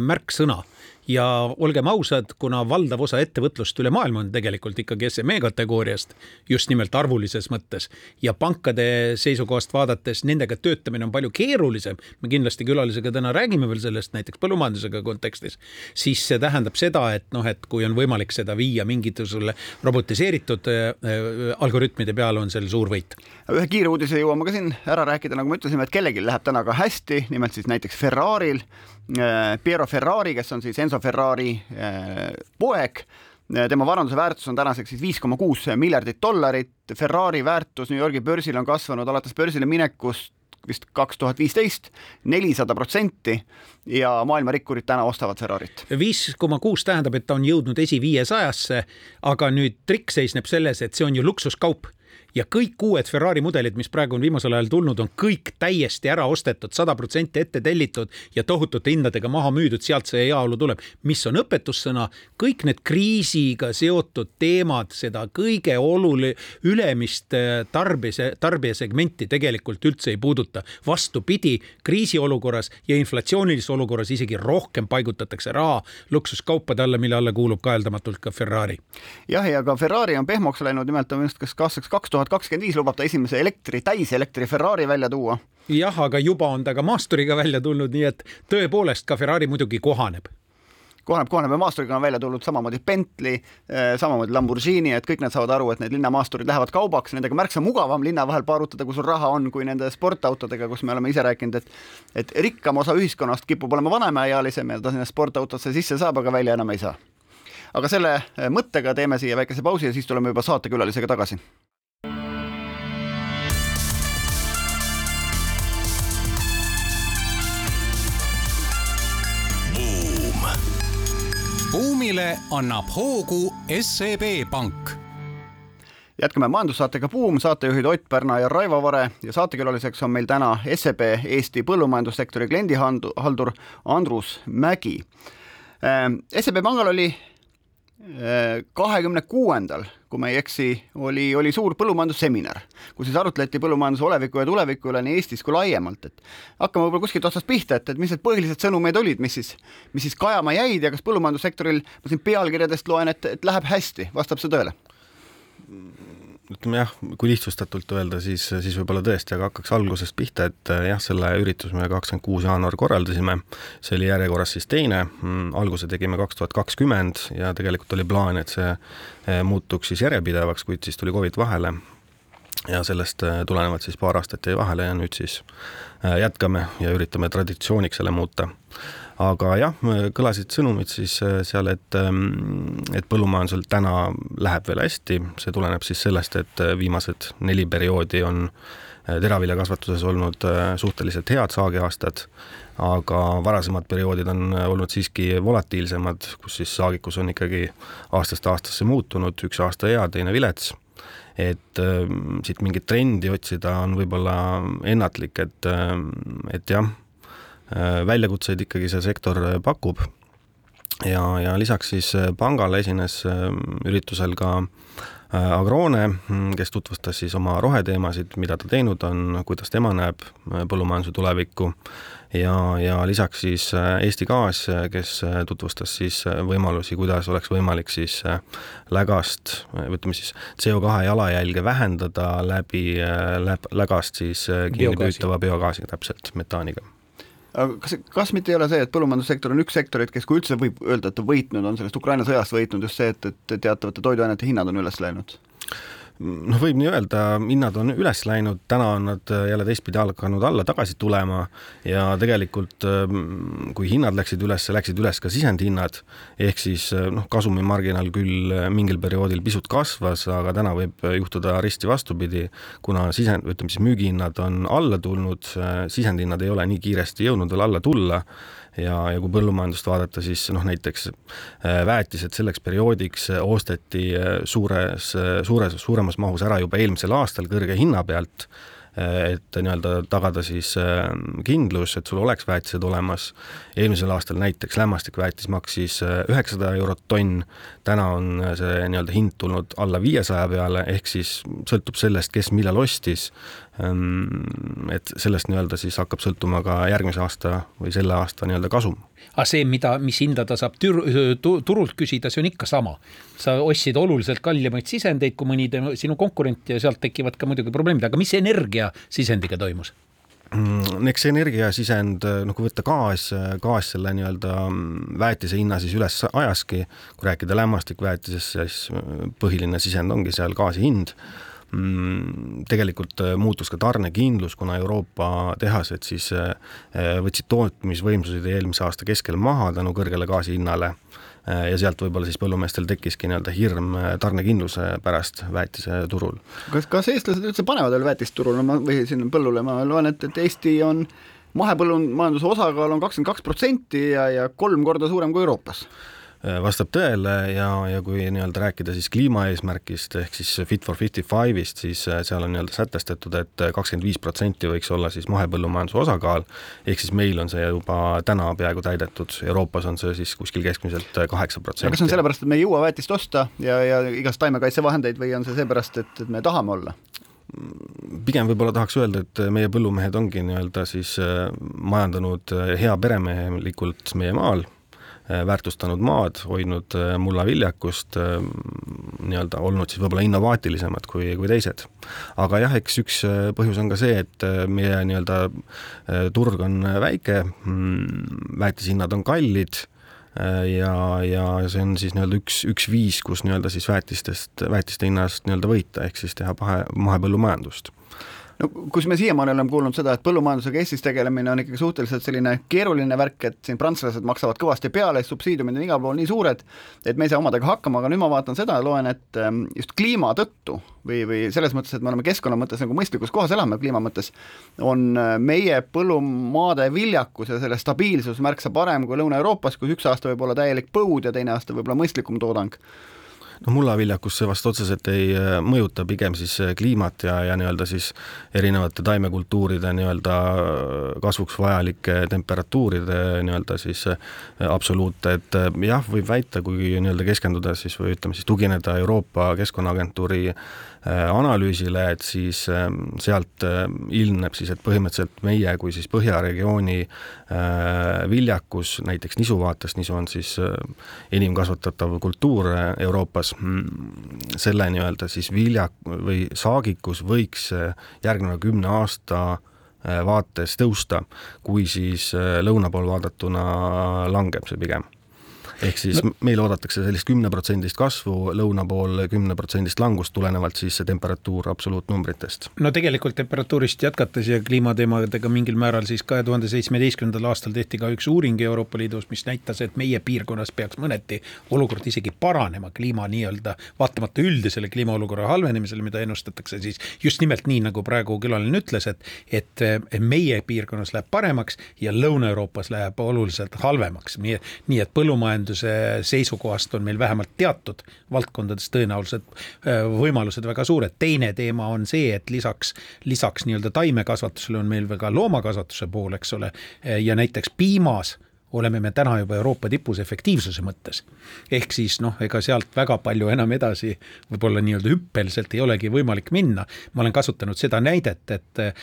Speaker 2: märksõna ja olgem ausad, kuna valdav osa ettevõtlust üle maailma on tegelikult ikkagi SME kategooriast, just nimelt arvulises mõttes. Ja pankade seisukohast vaadates nendega töötamine on palju keerulisem, me kindlasti külalisega täna räägime veel sellest näiteks põllumajandusega kontekstis, siis see tähendab seda, et noh, et kui on võimalik seda viia mingisugusele robotiseeritud äh, algoritmide peale, on seal suur võit.
Speaker 1: ühe kiire uudise jõuame ka siin ära rääkida, nagu me ütlesime, et kellelgi läheb täna ka hästi, nimelt siis näiteks Ferrari'l. äh,, Piero Ferrari, kes on siis Enzo Ferrari äh, poeg tema varanduse väärtus on tänaseks siis viis koma kuus miljardit dollarit, Ferrari väärtus New Yorgi börsil on kasvanud alates börsile minekust vist kaks tuhat viisteist, nelisada protsenti ja maailma rikkurid täna ostavad Ferrarit.
Speaker 2: viis koma kuus tähendab, et ta on jõudnud esiviiesajasse, aga nüüd trikk seisneb selles, et see on ju luksuskaup ja kõik uued Ferrari mudelid, mis praegu on viimasel ajal tulnud, on kõik täiesti ära ostetud, sada protsenti ette tellitud ja tohutute hindadega maha müüdud, sealt see heaolu tuleb. mis on õpetussõna, kõik need kriisiga seotud teemad, seda kõige oluli-, ülemist äh, tarbija, tarbijasegmenti tegelikult üldse ei puuduta. vastupidi, kriisiolukorras ja inflatsioonilises olukorras isegi rohkem paigutatakse raha luksuskaupade alla, mille alla kuulub kaheldamatult ka Ferrari.
Speaker 1: jah, ja ka Ferrari on pehmoks läinud, nimelt on vist kas aastaks kaks tuhat kakskümmend viis lubab ta esimese elektri, täiselektri Ferrari välja tuua.
Speaker 2: jah, aga juba on ta ka maasturiga välja tulnud, nii et tõepoolest ka Ferrari muidugi kohaneb
Speaker 1: kohaneb, kohaneb ja maasturiga on välja tulnud samamoodi Bentley, eh, samamoodi Lamborghini, et kõik nad saavad aru, et need linnamaasturid lähevad kaubaks, nendega märksa mugavam linna vahel paarutada, kui sul raha on, kui nende sportautodega, kus me oleme ise rääkinud, et et rikkam osa ühiskonnast kipub olema vanemaealisem ja ta sinna sportautosse sisse saab, aga välja enam ei saa. aga selle eh, mõttega teeme siia väikese pausi ja siis tuleme juba saatekülalisega tagasi
Speaker 3: buumile annab hoogu SEB Pank
Speaker 1: jätkame majandussaatega Buum, saatejuhid Ott Pärna ja Raivo Vare ja saatekülaliseks on meil täna SEB Eesti põllumajandussektori kliendihaldur Andrus Mägi. Ehm, SEB Pangal oli kahekümne kuuendal, kui ma ei eksi, oli, oli suur põllumajandusseminar, kus siis arutleti põllumajanduse oleviku ja tuleviku üle nii Eestis kui laiemalt, et hakkame võib-olla kuskilt otsast pihta, et, et mis need põhilised sõnumid olid, mis siis, mis siis kajama jäid ja kas põllumajandussektoril, ma siin pealkirjadest loen, et, et läheb hästi, vastab see tõele?
Speaker 4: Ütleme jah, kui lihtsustatult öelda, siis, siis võib-olla tõesti, aga hakkaks algusest pihta, et jah, selle ürituse me kakskümmend kuus jaanuar korraldasime, see oli järjekorras siis teine, mm, alguse tegime kaks tuhat kakskümmend ja tegelikult oli plaan, et see eh, muutuks siis järjepidevaks, kuid siis tuli Covid vahele. Ja sellest eh, tulenevalt siis paar aastat jäi vahele ja nüüd siis eh, jätkame ja üritame traditsiooniks selle muuta aga jah, kõlasid sõnumid siis äh, seal, et, ähm, et põllumajandusel täna läheb veel hästi, see tuleneb siis sellest, et äh, viimased neli perioodi on äh, teraviljakasvatuses olnud suhteliselt head saagiaastad, aga varasemad perioodid on olnud siiski volatiilsemad, kus siis saagikus on ikkagi aastast aastasse muutunud, üks aasta hea, teine vilets. Et äh, siit mingit trendi otsida on võib-olla ennatlik, et, et jah, Äh, väljakutseid ikkagi see sektor äh, pakub. ja, ja lisaks siis äh, pangale esines üritusel ka Agrone, mm, kes tutvustas siis oma roheteemasid, mida ta teinud on, kuidas tema näeb põllumajanduse tulevikku. Ja, ja lisaks siis Eesti Gaas, kes tutvustas siis võimalusi, kuidas oleks võimalik siis lägast, ütleme siis CO2 jalajälge vähendada läbi lägast siis kinnipüütava biogaasiga, täpselt, metaaniga
Speaker 1: aga kas, kas mitte ei ole see, et põllumajandussektor on üks sektoreid, kes, kui üldse võib öelda, et ta võitnud, on sellest Ukraina sõjast võitnud just see, et, et teatavate toiduainete hinnad on üles läinud?
Speaker 4: Noh, võib nii öelda, hinnad on üles läinud, täna on nad äh, jälle teistpidi hakanud alla tagasi tulema ja tegelikult ähm, kui hinnad läksid üles, läksid üles ka sisendhinnad, ehk siis äh, noh, kasumimarginaal küll äh, mingil perioodil pisut kasvas, aga täna võib juhtuda risti vastupidi, kuna sisend, ütleme siis müügihinnad on alla tulnud, sisendhinnad ei ole nii kiiresti jõudnud veel alla tulla ja, ja kui põllumajandust vaadata, siis noh, näiteks äh, väetised selleks perioodiks äh, osteti äh, suures, suures, suuremas mahus ära juba eelmisel aastal kõrge hinna pealt et nii-öelda tagada siis kindlus, et sul oleks väetised olemas. eelmisel aastal näiteks lämmastikväetis maksis üheksasada eurot tonn, täna on see nii-öelda hind tulnud alla viiesaja peale, ehk siis sõltub sellest, kes millal ostis, et sellest nii-öelda siis hakkab sõltuma ka järgmise aasta või selle aasta nii-öelda kasum.
Speaker 2: aga see, mida, mis hinda ta saab tür, turult küsida, see on ikka sama. sa ostsid oluliselt kallimaid sisendeid kui mõni sinu konkurent ja sealt tekivad ka muidugi probleemid, aga mis energiasisendiga toimus?
Speaker 4: Mm, eks energiasisend, noh kui võtta gaas, gaas selle nii-öelda mm, väetise hinna siis üles ajaski, kui rääkida lämmastikväetisest, siis põhiline sisend ongi seal gaasi hind Mm, tegelikult äh, muutus ka tarnekindlus, kuna Euroopa tehased siis äh, äh, võtsid tootmisvõimsused eelmise aasta keskel maha tänu kõrgele gaasi hinnale ja sealt võib-olla siis põllumeestel tekkiski nii-öelda hirm tarnekindluse pärast väetiseturul.
Speaker 1: kas, kas eestlased üldse panevad veel väetist turule? Või siin põllule, ma loen, et, et Eesti on mahepõllumajanduse osakaal on kakskümmend kaks protsenti ja, ja kolm korda suurem kui Euroopas
Speaker 4: vastab tõele ja, ja kui nii-öelda rääkida siis kliimaeesmärgist ehk siis Fit for fifty five'ist, siis seal on nii-öelda sätestatud et, kakskümmend viis protsenti võiks olla siis mahepõllumajanduse osakaal, ehk siis meil on see juba täna peaaegu täidetud, Euroopas on see siis kuskil keskmiselt kaheksa protsenti.
Speaker 1: kas see on sellepärast, et me ei jõua väetist osta ja, ja igast taimekaitsevahendeid või on see seepärast, et, et me tahame olla?
Speaker 4: pigem võib-olla tahaks öelda, et meie põllumehed ongi nii-öelda siis äh, majandanud äh, hea peremehelikult meie maal, äh, väärtustanud maad, hoidnud mullaviljakust, nii-öelda olnud siis võib-olla innovaatilisemad kui, kui teised. aga jah, eks üks põhjus on ka see, et meie nii-öelda turg on väike, mm, väetishinnad on kallid Äh, ja, ja see on siis nii-öelda üks, üks viis, kus nii-öelda siis väetistest, väetiste hinnast nii-öelda võita, ehk siis teha pahe, mahepõllumajandust
Speaker 1: no kus me siiamaani oleme kuulnud seda, et põllumajandusega Eestis tegelemine on ikkagi suhteliselt selline keeruline värk, et siin prantslased maksavad kõvasti peale, subsiidiumid on igal pool nii suured, et me ei saa omadega hakkama, aga nüüd ma vaatan seda ja loen, et ähm, just kliima tõttu või, või selles mõttes, et me oleme keskkonna mõttes nagu mõistlikus kohas elame kliima mõttes, on äh, meie põllumaade viljakus ja selle stabiilsus märksa parem kui Lõuna-Euroopas, kus üks aasta võib olla täielik põud ja teine aasta võib-olla mõistlikum toodang
Speaker 4: noh, mullaviljakus see vast otseselt ei äh, mõjuta, pigem siis äh, kliimat ja, ja nii-öelda siis erinevate taimekultuuride nii-öelda äh, kasvuks vajalike temperatuuride nii-öelda siis absoluute, et jah, võib väita, kui nii-öelda keskenduda siis või ütleme siis tugineda Euroopa Keskkonnaagentuuri analüüsile, et siis ähm, sealt ilmneb siis, et põhimõtteliselt meie kui siis põhjaregiooni viljakus näiteks nisu vaatest, nisu on siis enim kasvatatav kultuur Euroopas, Mm, selle nii-öelda siis vilja või saagikus võiks äh, järgneva kümne aasta äh, vaates tõusta, kui siis äh, lõuna pool vaadatuna langeb see pigem ehk siis no. meil oodatakse sellist kümneprotsendist kasvu, lõuna pool kümneprotsendist langust, tulenevalt siis see temperatuur absoluutnumbritest.
Speaker 2: no tegelikult temperatuurist jätkates ja kliimateemadega mingil määral siis kahe tuhande seitsmeteistkümnendal aastal tehti ka üks uuring Euroopa Liidus, mis näitas, et meie piirkonnas peaks mõneti olukord isegi paranema kliima nii-öelda, vaatamata üldisele kliimaolukorra halvenemisele, mida ennustatakse siis just nimelt nii, nagu praegu külaline ütles, et et meie piirkonnas läheb paremaks ja Lõuna-Euroopas läheb oluliselt halvemaks, nii et, nii et põllumajandus majanduse seisukohast on meil vähemalt teatud valdkondades tõenäoliselt võimalused väga suured. teine teema on see, et lisaks, lisaks nii-öelda taimekasvatusele on meil veel ka loomakasvatuse pool, eks ole, ja näiteks piimas oleme me täna juba Euroopa tipus efektiivsuse mõttes. ehk siis noh, ega sealt väga palju enam edasi võib-olla nii-öelda hüppeliselt ei olegi võimalik minna. ma olen kasutanud seda näidet, et äh,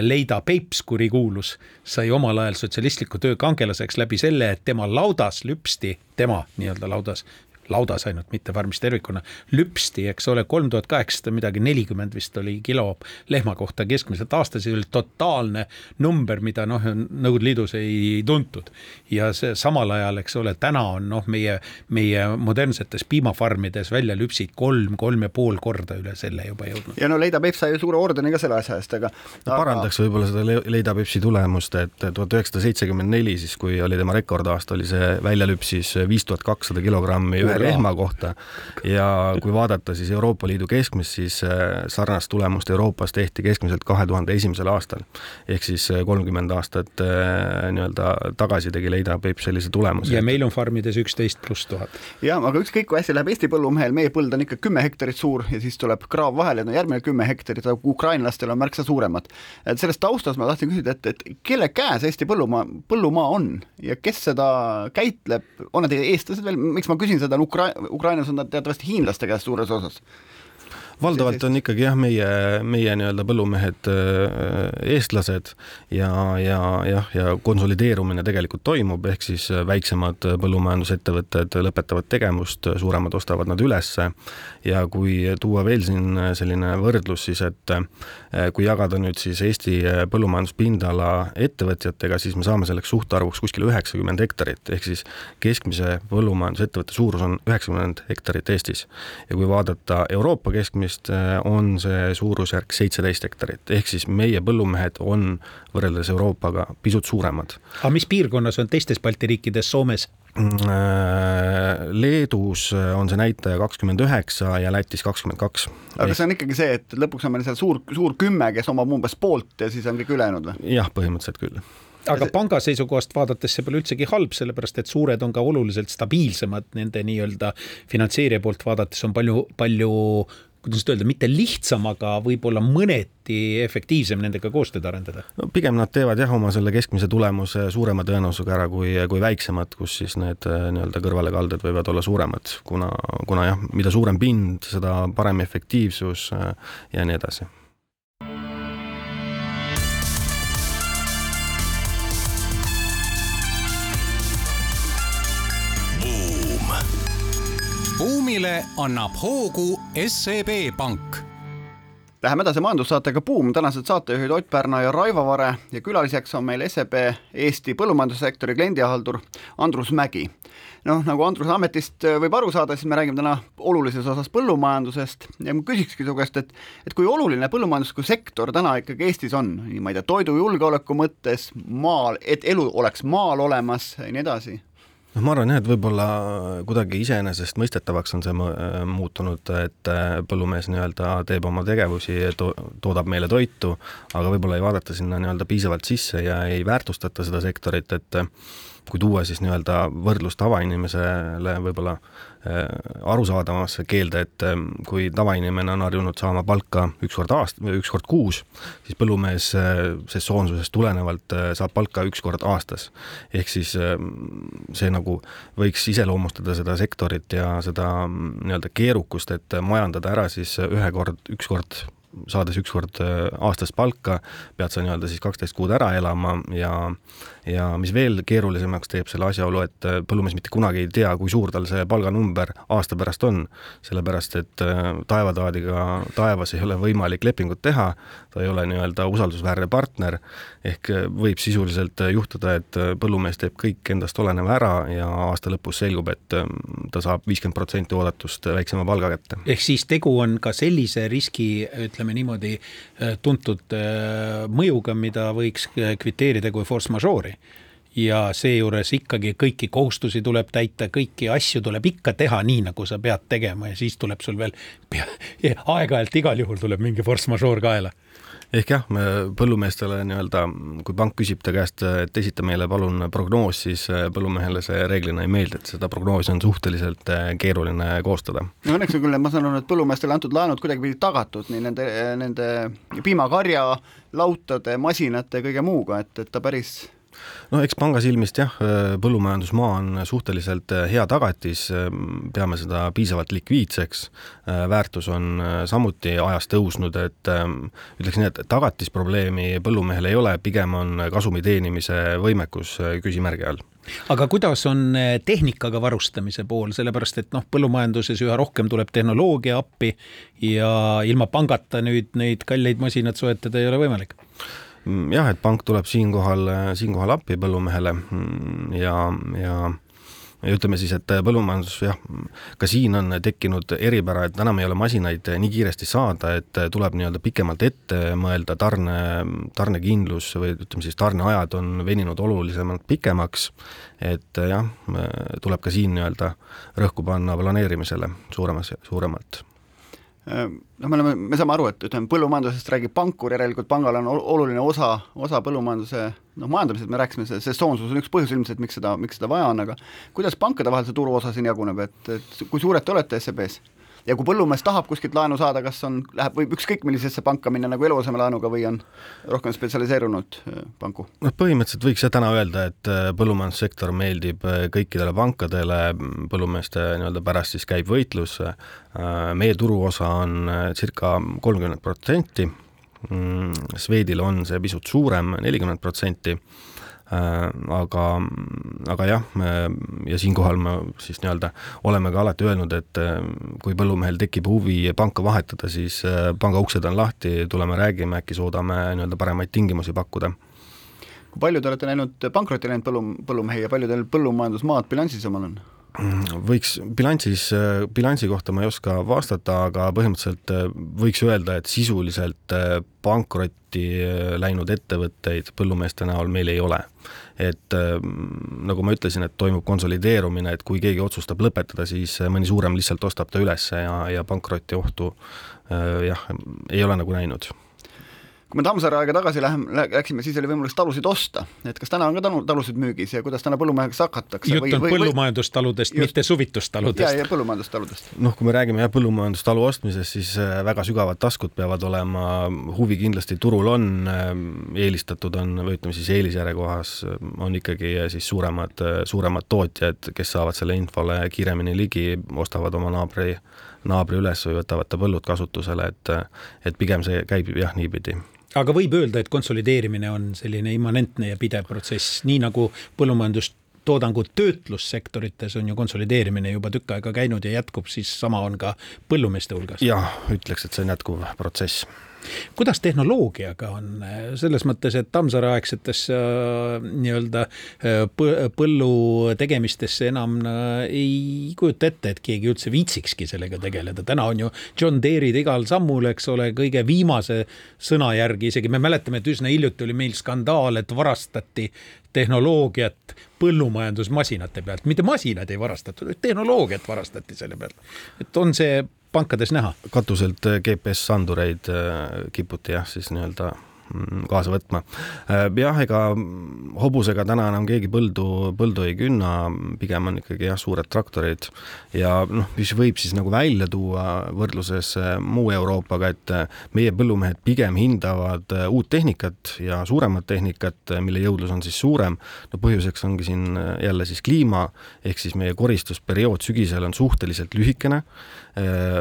Speaker 2: Leida Peips, kurikuulus, sai omal ajal sotsialistliku töö kangelaseks läbi selle, et tema laudas lüpsti, tema nii-öelda laudas laudas ainult, mitte farmis tervikuna, lüpsti, eks ole, kolm tuhat kaheksasada midagi, nelikümmend vist oli kilo lehma kohta keskmiselt aastas, see oli totaalne number, mida noh, Nõukogude Liidus ei tuntud. ja see samal ajal, eks ole, täna on noh, meie, meie modernsetes piimafarmides väljalüpsid kolm, kolm ja pool korda üle selle juba jõudnud.
Speaker 1: ja no Leida Peps sai ju suure ordeni ka selle asja eest, aga
Speaker 4: no, parandaks võib-olla seda Leida Pepsi tulemust, et tuhat üheksasada seitsekümmend neli, siis kui oli tema rekordaasta, oli see väljalüpsis viis tuhat kakssada kilogrammi ühe rehma kohta ja kui vaadata siis Euroopa Liidu keskmist, siis äh, sarnast tulemust Euroopas tehti keskmiselt kahe tuhande esimesel aastal. ehk siis äh, kolmkümmend aastat äh, nii-öelda tagasi tegi Leida Peip sellise tulemuse.
Speaker 2: ja meil on farmides üksteist pluss tuhat.
Speaker 1: jah, aga ükskõik kui hästi läheb Eesti põllumehel, meie põld on ikka kümme hektarit suur ja siis tuleb kraav vahele, no järgmine kümme hektarit, aga ukrainlastel on märksa suuremad. et sellest taustast ma tahtsin küsida, et, et kelle käes Eesti põllumaa, põllumaa on ja kes seda käitleb, on need eestlased veel, miks ma küsin seda, on Ukra-, Ukrainas on ta teatavasti hiinlaste käes suures osas
Speaker 4: valdavalt on ikkagi jah, meie, meie nii-öelda põllumehed äh, eestlased ja, ja jah, ja konsolideerumine tegelikult toimub, ehk siis väiksemad põllumajandusettevõtted lõpetavad tegevust, suuremad ostavad nad ülesse. ja kui tuua veel siin selline võrdlus, siis et äh, kui jagada nüüd siis Eesti põllumajanduspindala ettevõtjatega, siis me saame selleks suhtarvuks kuskil üheksakümmend hektarit, ehk siis keskmise põllumajandusettevõtte suurus on üheksakümmend hektarit Eestis. ja kui vaadata Euroopa keskmist, hektarist äh, on see suurusjärk seitseteist hektarit, ehk siis meie põllumehed on võrreldes Euroopaga pisut suuremad.
Speaker 2: aga mis piirkonnas on teistes Balti riikides, Soomes?
Speaker 4: Mm, äh, Leedus on see näitaja kakskümmend üheksa ja Lätis kakskümmend kaks.
Speaker 1: aga see on ikkagi see, et lõpuks on meil seal suur, suur kümme, kes omab umbes poolt ja siis on kõik ülejäänud või?
Speaker 4: jah, põhimõtteliselt küll
Speaker 2: aga panga seisukohast vaadates see pole üldsegi halb, sellepärast et suured on ka oluliselt stabiilsemad, nende nii-öelda finantseerija poolt vaadates on palju, palju kuidas nüüd öelda, mitte lihtsam, aga võib-olla mõneti efektiivsem nendega koostööd arendada?
Speaker 4: no pigem nad teevad jah, oma selle keskmise tulemuse suurema tõenäosusega ära kui, kui väiksemad, kus siis need äh, nii-öelda kõrvalekalded võivad olla suuremad, kuna, kuna jah, mida suurem pind, seda parem efektiivsus äh, ja nii edasi
Speaker 3: buumile annab hoogu SEB Pank.
Speaker 1: Läheme edasi majandussaatega Buum, tänased saatejuhid Ott Pärna ja Raivo Vare ja külaliseks on meil SEB Eesti põllumajandussektori kliendihaldur Andrus Mägi. noh, nagu Andruse ametist võib aru saada, siis me räägime täna olulises osas põllumajandusest ja ma küsikski su käest, et et kui oluline põllumajandus kui sektor täna ikkagi Eestis on, nii ma ei tea, toidujulgeoleku mõttes, maal, et elu oleks maal olemas ja nii edasi
Speaker 4: noh, ma arvan jah, et võib-olla kuidagi iseenesestmõistetavaks on see muutunud, et äh, põllumees nii-öelda teeb oma tegevusi to, toodab meile toitu, aga võib-olla ei vaadata sinna nii-öelda piisavalt sisse ja ei väärtustata seda sektorit, et kui tuua siis nii-öelda võrdlus tavainimesele võib-olla äh, arusaadavasse keelde, et äh, kui tavainimene on harjunud saama palka üks kord aast-, üks kord kuus, siis põllumees äh, sesoonsusest tulenevalt saab palka üks kord aastas. ehk siis see nagu võiks iseloomustada seda sektorit ja seda mm, nii-öelda keerukust, et majandada ära siis ühe kord, üks kord saades ükskord aastas palka, pead sa nii-öelda siis kaksteist kuud ära elama ja ja mis veel keerulisemaks teeb selle asjaolu, et äh, põllumees mitte kunagi ei tea, kui suur tal see palganumber aasta pärast on, sellepärast et äh, taevataadiga taevas ei ole võimalik lepingut teha, ta ei ole nii-öelda usaldusväärne partner, ehk äh, võib sisuliselt juhtuda, et põllumees teeb kõik endast oleneva ära ja aasta lõpus selgub, et ta saab viiskümmend protsenti oodatust väiksema palga kätte.
Speaker 2: ehk siis tegu on ka sellise riski, ütleme niimoodi, tuntud mõjuga, mida võiks kviteerida kui force majeure'i. Ja seejuures ikkagi kõiki kohustusi tuleb täita, kõiki asju tuleb ikka teha nii, nagu sa pead tegema ja siis tuleb sul veel aeg-ajalt igal juhul tuleb mingi force majeure kaela
Speaker 4: ehk jah, me põllumeestele nii-öelda, kui pank küsib ta käest, et esita meile palun prognoos, siis äh, põllumehele see reeglina ei meeldi, et seda prognoosi on suhteliselt äh, keeruline koostada.
Speaker 1: no õnneks on küll, ma saan aru, et põllumeestele antud laenud kuidagipidi tagatud nii nende, nende piimakarja, lautade, masinate kõige muuga, et, et ta päris
Speaker 4: no eks panga silmist jah, põllumajandusmaa on suhteliselt äh, hea tagatis, ähm, peame seda piisavalt likviidseks, äh, väärtus on äh, samuti ajas tõusnud, et ähm, ütleks nii, et tagatisprobleemi põllumehel ei ole, pigem on kasumi teenimise võimekus küsimärgi all.
Speaker 2: Aga kuidas on tehnikaga varustamise pool, sellepärast et noh, põllumajanduses üha rohkem tuleb tehnoloogia appi ja ilma pangata nüüd neid kalleid masinaid soetada ei ole võimalik
Speaker 4: jah, et pank tuleb siinkohal, siinkohal appi põllumehele mm, ja, ja ja ütleme siis, et põllumajandus jah, ka siin on tekkinud eripära, et enam ei ole masinaid nii kiiresti saada, et tuleb nii-öelda pikemalt ette mõelda, tarne, tarnekindlus või ütleme siis tarneajad on veninud olulisemalt pikemaks, et jah, tuleb ka siin nii-öelda rõhku panna planeerimisele suuremas, suuremalt
Speaker 1: noh, me oleme, me saame aru, et ütleme, põllumajandusest räägib pankur, järelikult pangal on oluline osa, osa põllumajanduse noh, majandamisest me rääkisime, see sesoonsus on üks põhjus ilmselt, miks seda, miks seda vaja on, aga kuidas pankade vahel see turuosa siin jaguneb, et, et kui suured te olete SEB-s? Ja kui põllumees tahab kuskilt laenu saada, kas on, läheb, võib ükskõik millisesse panka minna nagu eluasemelaenuga või on rohkem spetsialiseerunud äh, panku?
Speaker 4: noh, põhimõtteliselt võiks jah täna öelda, et äh, põllumajandussektor meeldib äh, kõikidele pankadele, põllumeeste nii-öelda pärast siis käib võitlus, meie turuosa on circa kolmkümmend protsenti, mm, Swedil on see pisut suurem, nelikümmend protsenti aga, aga jah, ja siinkohal me siis nii-öelda oleme ka alati öelnud, et äh, kui põllumehel tekib huvi panka vahetada, siis äh, panga uksed on lahti, tuleme räägime, äkki suudame nii-öelda paremaid tingimusi pakkuda
Speaker 1: kui palju te olete näinud pankrotti läinud põllu, põllumehi ja palju teil põllumajandusmaad bilansis omal on?
Speaker 4: Võiks bilansis, bilansi kohta ma ei oska vastata, aga põhimõtteliselt äh, võiks öelda, et sisuliselt äh, pankrotti äh, läinud ettevõtteid põllumeeste näol meil ei ole. et nagu ma ütlesin, et toimub konsolideerumine, et kui keegi otsustab lõpetada, siis mõni suurem lihtsalt ostab ta üles ja, ja pankroti ohtu jah, ei ole nagu näinud
Speaker 1: kui me Tammsaare aega tagasi läheme, läksime, siis oli võimalus talusid osta, et kas täna on ka talu, talusid müügis ja kuidas täna põllumeheks hakatakse?
Speaker 2: jutt on põllumajandustaludest, mitte suvitustaludest.
Speaker 1: ja, ja põllumajandustaludest.
Speaker 4: noh, kui me räägime jah, põllumajandustalu ostmisest, siis äh, väga sügavad taskud peavad olema, huvi kindlasti turul on, äh, eelistatud on, või ütleme siis eelisjärjekohas on ikkagi siis suuremad, suuremad tootjad, kes saavad selle infole kiiremini ligi, ostavad oma naabri, naabri üles või võtavad ta põllud kasutusele, et et pigem see käib jah, niipidi
Speaker 2: aga võib öelda, et konsolideerimine on selline immanentne ja pidev protsess, nii nagu põllumajandustoodangu töötlussektorites on ju konsolideerimine juba tükk aega käinud ja jätkub, siis sama on ka põllumeeste hulgas.
Speaker 4: jah, ütleks, et see on jätkuv protsess
Speaker 2: kuidas tehnoloogiaga on, selles mõttes, et Tammsaare aegsetesse äh, nii-öelda äh, põllu tegemistesse enam äh, ei kujuta ette, et keegi üldse viitsikski sellega tegeleda, täna on ju John Deere'id igal sammul, eks ole, kõige viimase sõna järgi, isegi me mäletame, et üsna hiljuti oli meil skandaal, et varastati tehnoloogiat põllumajandusmasinate pealt, mitte masinad ei varastatud, tehnoloogiat varastati selle pealt. et on see pankades näha?
Speaker 4: katuselt äh, GPS-andureid äh, kiputi jah, siis nii-öelda mm, kaasa võtma. Äh, jah, ega hobusega täna enam keegi põldu, põldu ei künna, pigem on ikkagi jah, suured traktorid ja noh, mis võib siis nagu välja tuua võrdluses muu Euroopaga, et meie põllumehed pigem hindavad uut tehnikat ja suuremat tehnikat, mille jõudlus on siis suurem. no põhjuseks ongi siin jälle siis kliima, ehk siis meie koristusperiood sügisel on suhteliselt lühikene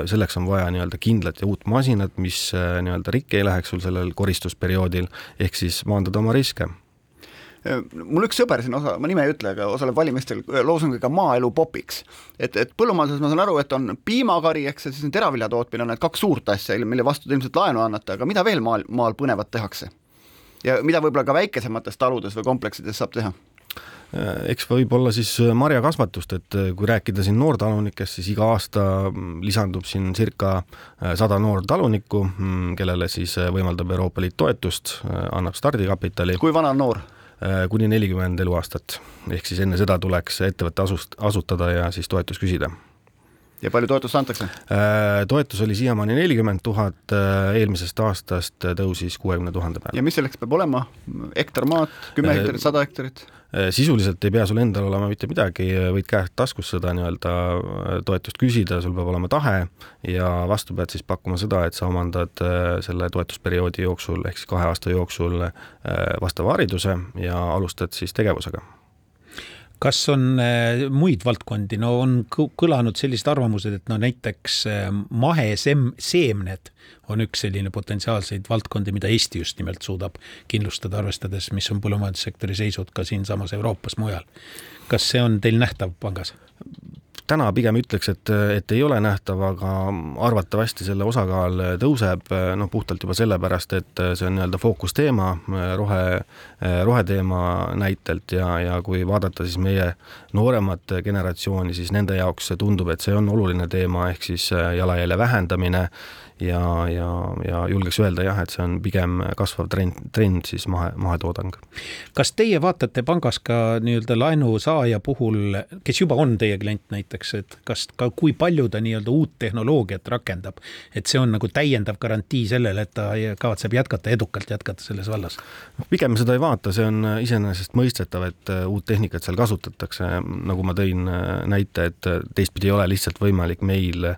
Speaker 4: selleks on vaja nii-öelda kindlat ja uut masinat, mis äh, nii-öelda rikki ei läheks sul sellel koristusperioodil, ehk siis maandada oma riske
Speaker 1: äh, mul üks sõber siin osa, ma nime ei ütle, aga osaleb valimistel loosungiga maaelu popiks. et, et põllumajanduses ma saan aru, et on piimakari, eks, ja siis on teravilja tootmine, on need kaks suurt asja, mille vastu te ilmselt laenu annate, aga mida veel maal, maal põnevat tehakse? ja mida võib-olla ka väikesemates taludes või kompleksides saab teha?
Speaker 4: Äh, eks võib-olla siis äh, marjakasvatust, et äh, kui rääkida siin noortalunikest, siis iga aasta mm, lisandub siin circa sada noortalunikku, mm, kellele siis võimaldab Euroopa Liit toetust, annab stardikapitali.
Speaker 1: kui vana on noor?
Speaker 4: kuni nelikümmend eluaastat, ehk siis enne seda tuleks ettevõte asust, asutada ja siis toetust küsida
Speaker 1: ja palju toetust antakse?
Speaker 4: toetus oli siiamaani nelikümmend tuhat, eelmisest aastast tõusis kuuekümne tuhande peale.
Speaker 1: ja mis selleks peab olema, hektar maad, kümme hektarit, sada hektarit?
Speaker 4: Äh, sisuliselt ei pea sul endal olema mitte midagi, võid käest taskus seda nii-öelda äh, toetust küsida, sul peab olema tahe ja vastu pead siis pakkuma seda, et sa omandad äh, selle toetusperioodi jooksul ehk siis kahe aasta jooksul vastava hariduse ja alustad siis tegevusega
Speaker 2: kas on muid valdkondi, no on kõlanud sellised arvamused, et no näiteks maheseemned on üks selline potentsiaalseid valdkondi, mida Eesti just nimelt suudab kindlustada, arvestades, mis on põllumajandussektori seisud ka siinsamas Euroopas mujal. kas see on teil nähtav pangas?
Speaker 4: Täna pigem ütleks, et, et ei ole nähtav, aga arvatavasti selle osakaal tõuseb, noh puhtalt juba sellepärast, et see on nii-öelda fookusteema rohe, roheteema näitelt ja, ja kui vaadata siis meie nooremat generatsiooni, siis nende jaoks tundub, et see on oluline teema, ehk siis jalajälje vähendamine ja, ja, ja julgeks öelda jah, et see on pigem kasvav trend, trend siis mahe, mahetoodang.
Speaker 2: kas teie vaatate pangas ka nii-öelda laenusaaja puhul, kes juba on teie klient näiteks, et kas ka, kui palju ta nii-öelda uut tehnoloogiat rakendab, et see on nagu täiendav garantii sellele, et ta kavatseb jätkata, edukalt jätkata selles vallas?
Speaker 4: pigem seda ei vaata, see on iseenesestmõistetav, et äh, uut tehnikat seal kasutatakse, nagu ma tõin äh, näite, et äh, teistpidi ei ole lihtsalt võimalik meil,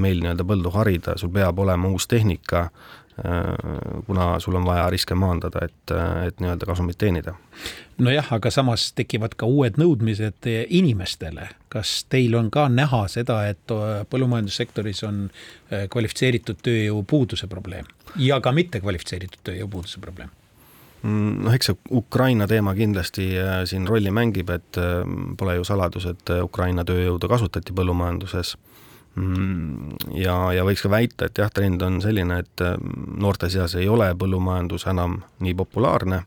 Speaker 4: meil nii-öelda põldu harida, sul peab peab olema uus tehnika, äh, kuna sul on vaja riske maandada, et, et nii-öelda kasumit teenida.
Speaker 2: nojah, aga samas tekivad ka uued nõudmised inimestele. kas teil on ka näha seda, et põllumajandussektoris on äh, kvalifitseeritud tööjõu puuduse probleem ja ka mittekvalifitseeritud tööjõu puuduse probleem?
Speaker 4: Mm, noh, eks see Ukraina teema kindlasti äh, siin rolli mängib, et pole ju saladus, et Ukraina tööjõudu kasutati põllumajanduses ja, ja võiks ka väita, et jah, trend on selline, et mm, noorte seas ei ole põllumajandus enam nii populaarne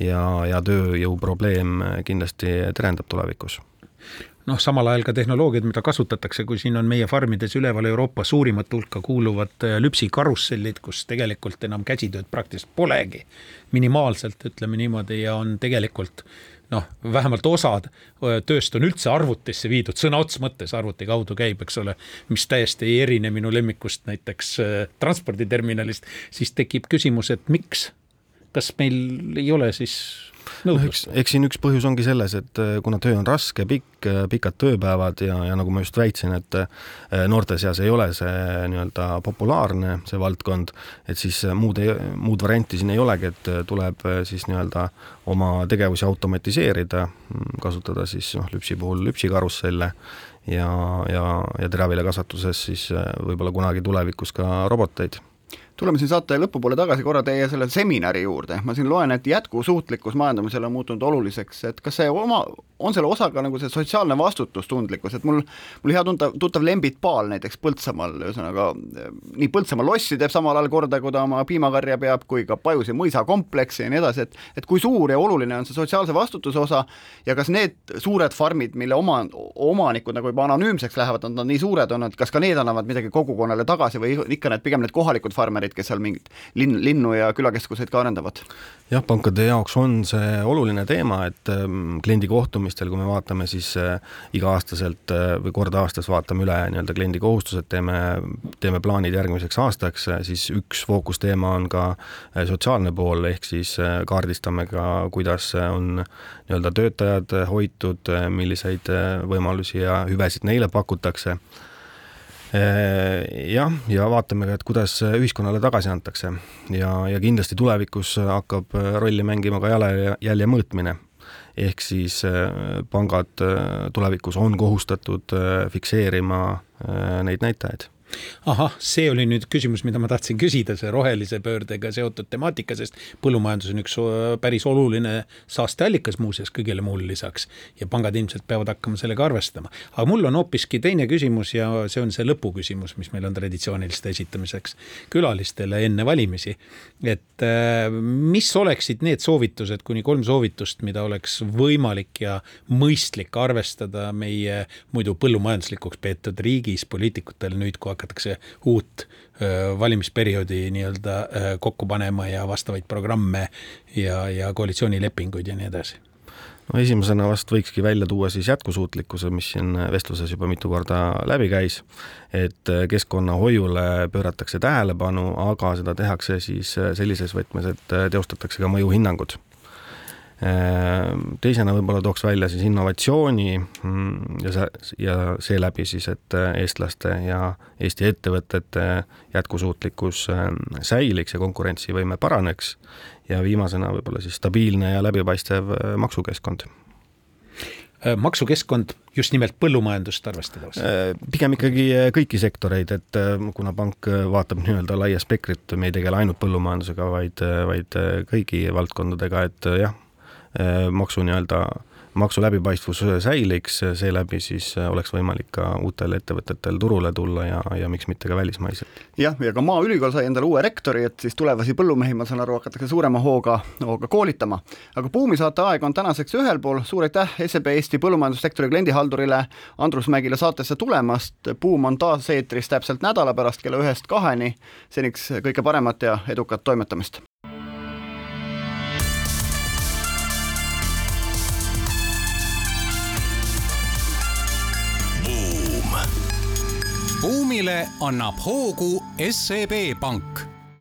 Speaker 4: ja, ja tööjõuprobleem kindlasti terendab tulevikus.
Speaker 2: Noh, samal ajal ka tehnoloogiad, mida kasutatakse, kui siin on meie farmides üleval Euroopa suurimat hulka kuuluvad äh, lüpsikarussellid, kus tegelikult enam käsitööd praktiliselt polegi, minimaalselt ütleme niimoodi ja on tegelikult noh, vähemalt osad tööst on üldse arvutisse viidud, sõna otseses mõttes arvuti kaudu käib, eks ole, mis täiesti ei erine minu lemmikust näiteks transporditerminalist, siis tekib küsimus, et miks, kas meil ei ole siis
Speaker 4: nõudlust no,. eks siin üks põhjus ongi selles, et äh, kuna töö on raske, pikk, äh, pikad tööpäevad ja, ja nagu ma just väitsin, et äh, noorte seas ei ole see nii-öelda populaarne, see valdkond, et siis muud, muud varianti siin ei olegi, et tuleb siis nii-öelda oma tegevusi automatiseerida, mm, kasutada siis noh, lüpsi puhul lüpsikarusselle ja, ja, ja teraviljakasvatuses siis võib-olla kunagi tulevikus ka roboteid
Speaker 1: tuleme siin saate lõpupoole tagasi korra teie selle seminari juurde, ma siin loen, et jätkusuutlikkus majandamisel on muutunud oluliseks, et kas see oma, on selle osa ka nagu see sotsiaalne vastutustundlikkus, et mul, mul hea tuntav, tuttav Lembit Paal näiteks Põltsamaal, ühesõnaga nii Põltsamaa lossi teeb samal ajal korda, kui ta oma piimakarja peab, kui ka Pajusi mõisakompleksi ja nii edasi, et et kui suur ja oluline on see sotsiaalse vastutuse osa ja kas need suured farmid, mille oma, omanikud nagu juba anonüümseks lähevad, on nad nii suured olnud, kas ka need annavad midagi kogukonnale tagasi või ikka need pigem need kohalikud farmerid, partnerid, kes seal mingit linn, linnu ja külakeskuseid ka arendavad?
Speaker 4: jah, pankade jaoks on see oluline teema, et ähm, kliendi kohtumistel, kui me vaatame siis äh, iga-aastaselt äh, või kord aastas vaatame üle nii-öelda kliendi kohustused, teeme, teeme plaanid järgmiseks aastaks, äh, siis üks fookusteema on ka sotsiaalne pool, ehk siis kaardistame ka, kuidas on nii-öelda töötajad hoitud, milliseid võimalusi ja hüvesid neile pakutakse jah, ja vaatame ka, et kuidas ühiskonnale tagasi antakse ja, ja kindlasti tulevikus hakkab rolli mängima ka jalajälje mõõtmine. ehk siis äh, pangad äh, tulevikus on kohustatud fikseerima neid näitajaid
Speaker 2: ahah, see oli nüüd küsimus, mida ma tahtsin küsida, see rohelise pöördega seotud temaatika, sest põllumajandus on üks päris oluline saasteallikas muuseas kõigele muule lisaks ja pangad ilmselt peavad hakkama sellega arvestama. aga mul on hoopiski teine küsimus ja see on see lõpuküsimus, mis meil on traditsiooniliste esitamiseks külalistele enne valimisi. et mis oleksid need soovitused, kuni kolm soovitust, mida oleks võimalik ja mõistlik arvestada meie muidu põllumajanduslikuks peetud riigis poliitikutel nüüd, kui hakatakse uut valimisperioodi nii-öelda kokku panema ja vastavaid programme ja, ja koalitsioonilepinguid ja nii edasi.
Speaker 4: No esimesena vast võikski välja tuua siis jätkusuutlikkuse, mis siin vestluses juba mitu korda läbi käis, et keskkonnahoiule pööratakse tähelepanu, aga seda tehakse siis sellises võtmes, et teostatakse ka mõjuhinnangud teisena võib-olla tooks välja siis innovatsiooni mm, ja see, ja seeläbi siis, et äh, eestlaste ja Eesti ettevõtete jätkusuutlikkus ähm, säiliks ja konkurentsivõime paraneks ja viimasena võib-olla siis stabiilne ja läbipaistev äh, maksukeskkond
Speaker 2: äh, maksukeskkond just nimelt põllumajandust arvestades?
Speaker 4: pigem ikkagi kõiki sektoreid, et kuna pank vaatab nii-öelda laia spektrit, me ei tegele ainult põllumajandusega, vaid, vaid kõigi valdkondadega, et jah, maksu nii-öelda, maksu läbipaistvus säiliks, seeläbi siis oleks võimalik ka uutel ettevõtetel turule tulla ja, ja miks mitte ka välismaiselt.
Speaker 1: jah, ja ka Maaülikool sai endale uue rektori, et siis tulevasi põllumehi, ma saan aru, hakatakse suurema hooga, hooga koolitama. aga Buumi saate aeg on tänaseks ühel pool, suur aitäh SEB Eesti põllumajandussektori kliendihaldurile Andrus Mägile saatesse tulemast, Buum on taas eetris täpselt nädala pärast kella ühest kaheni, seniks kõike paremat ja edukat toimetamist!
Speaker 3: Buumile annab hoogu SEB Pank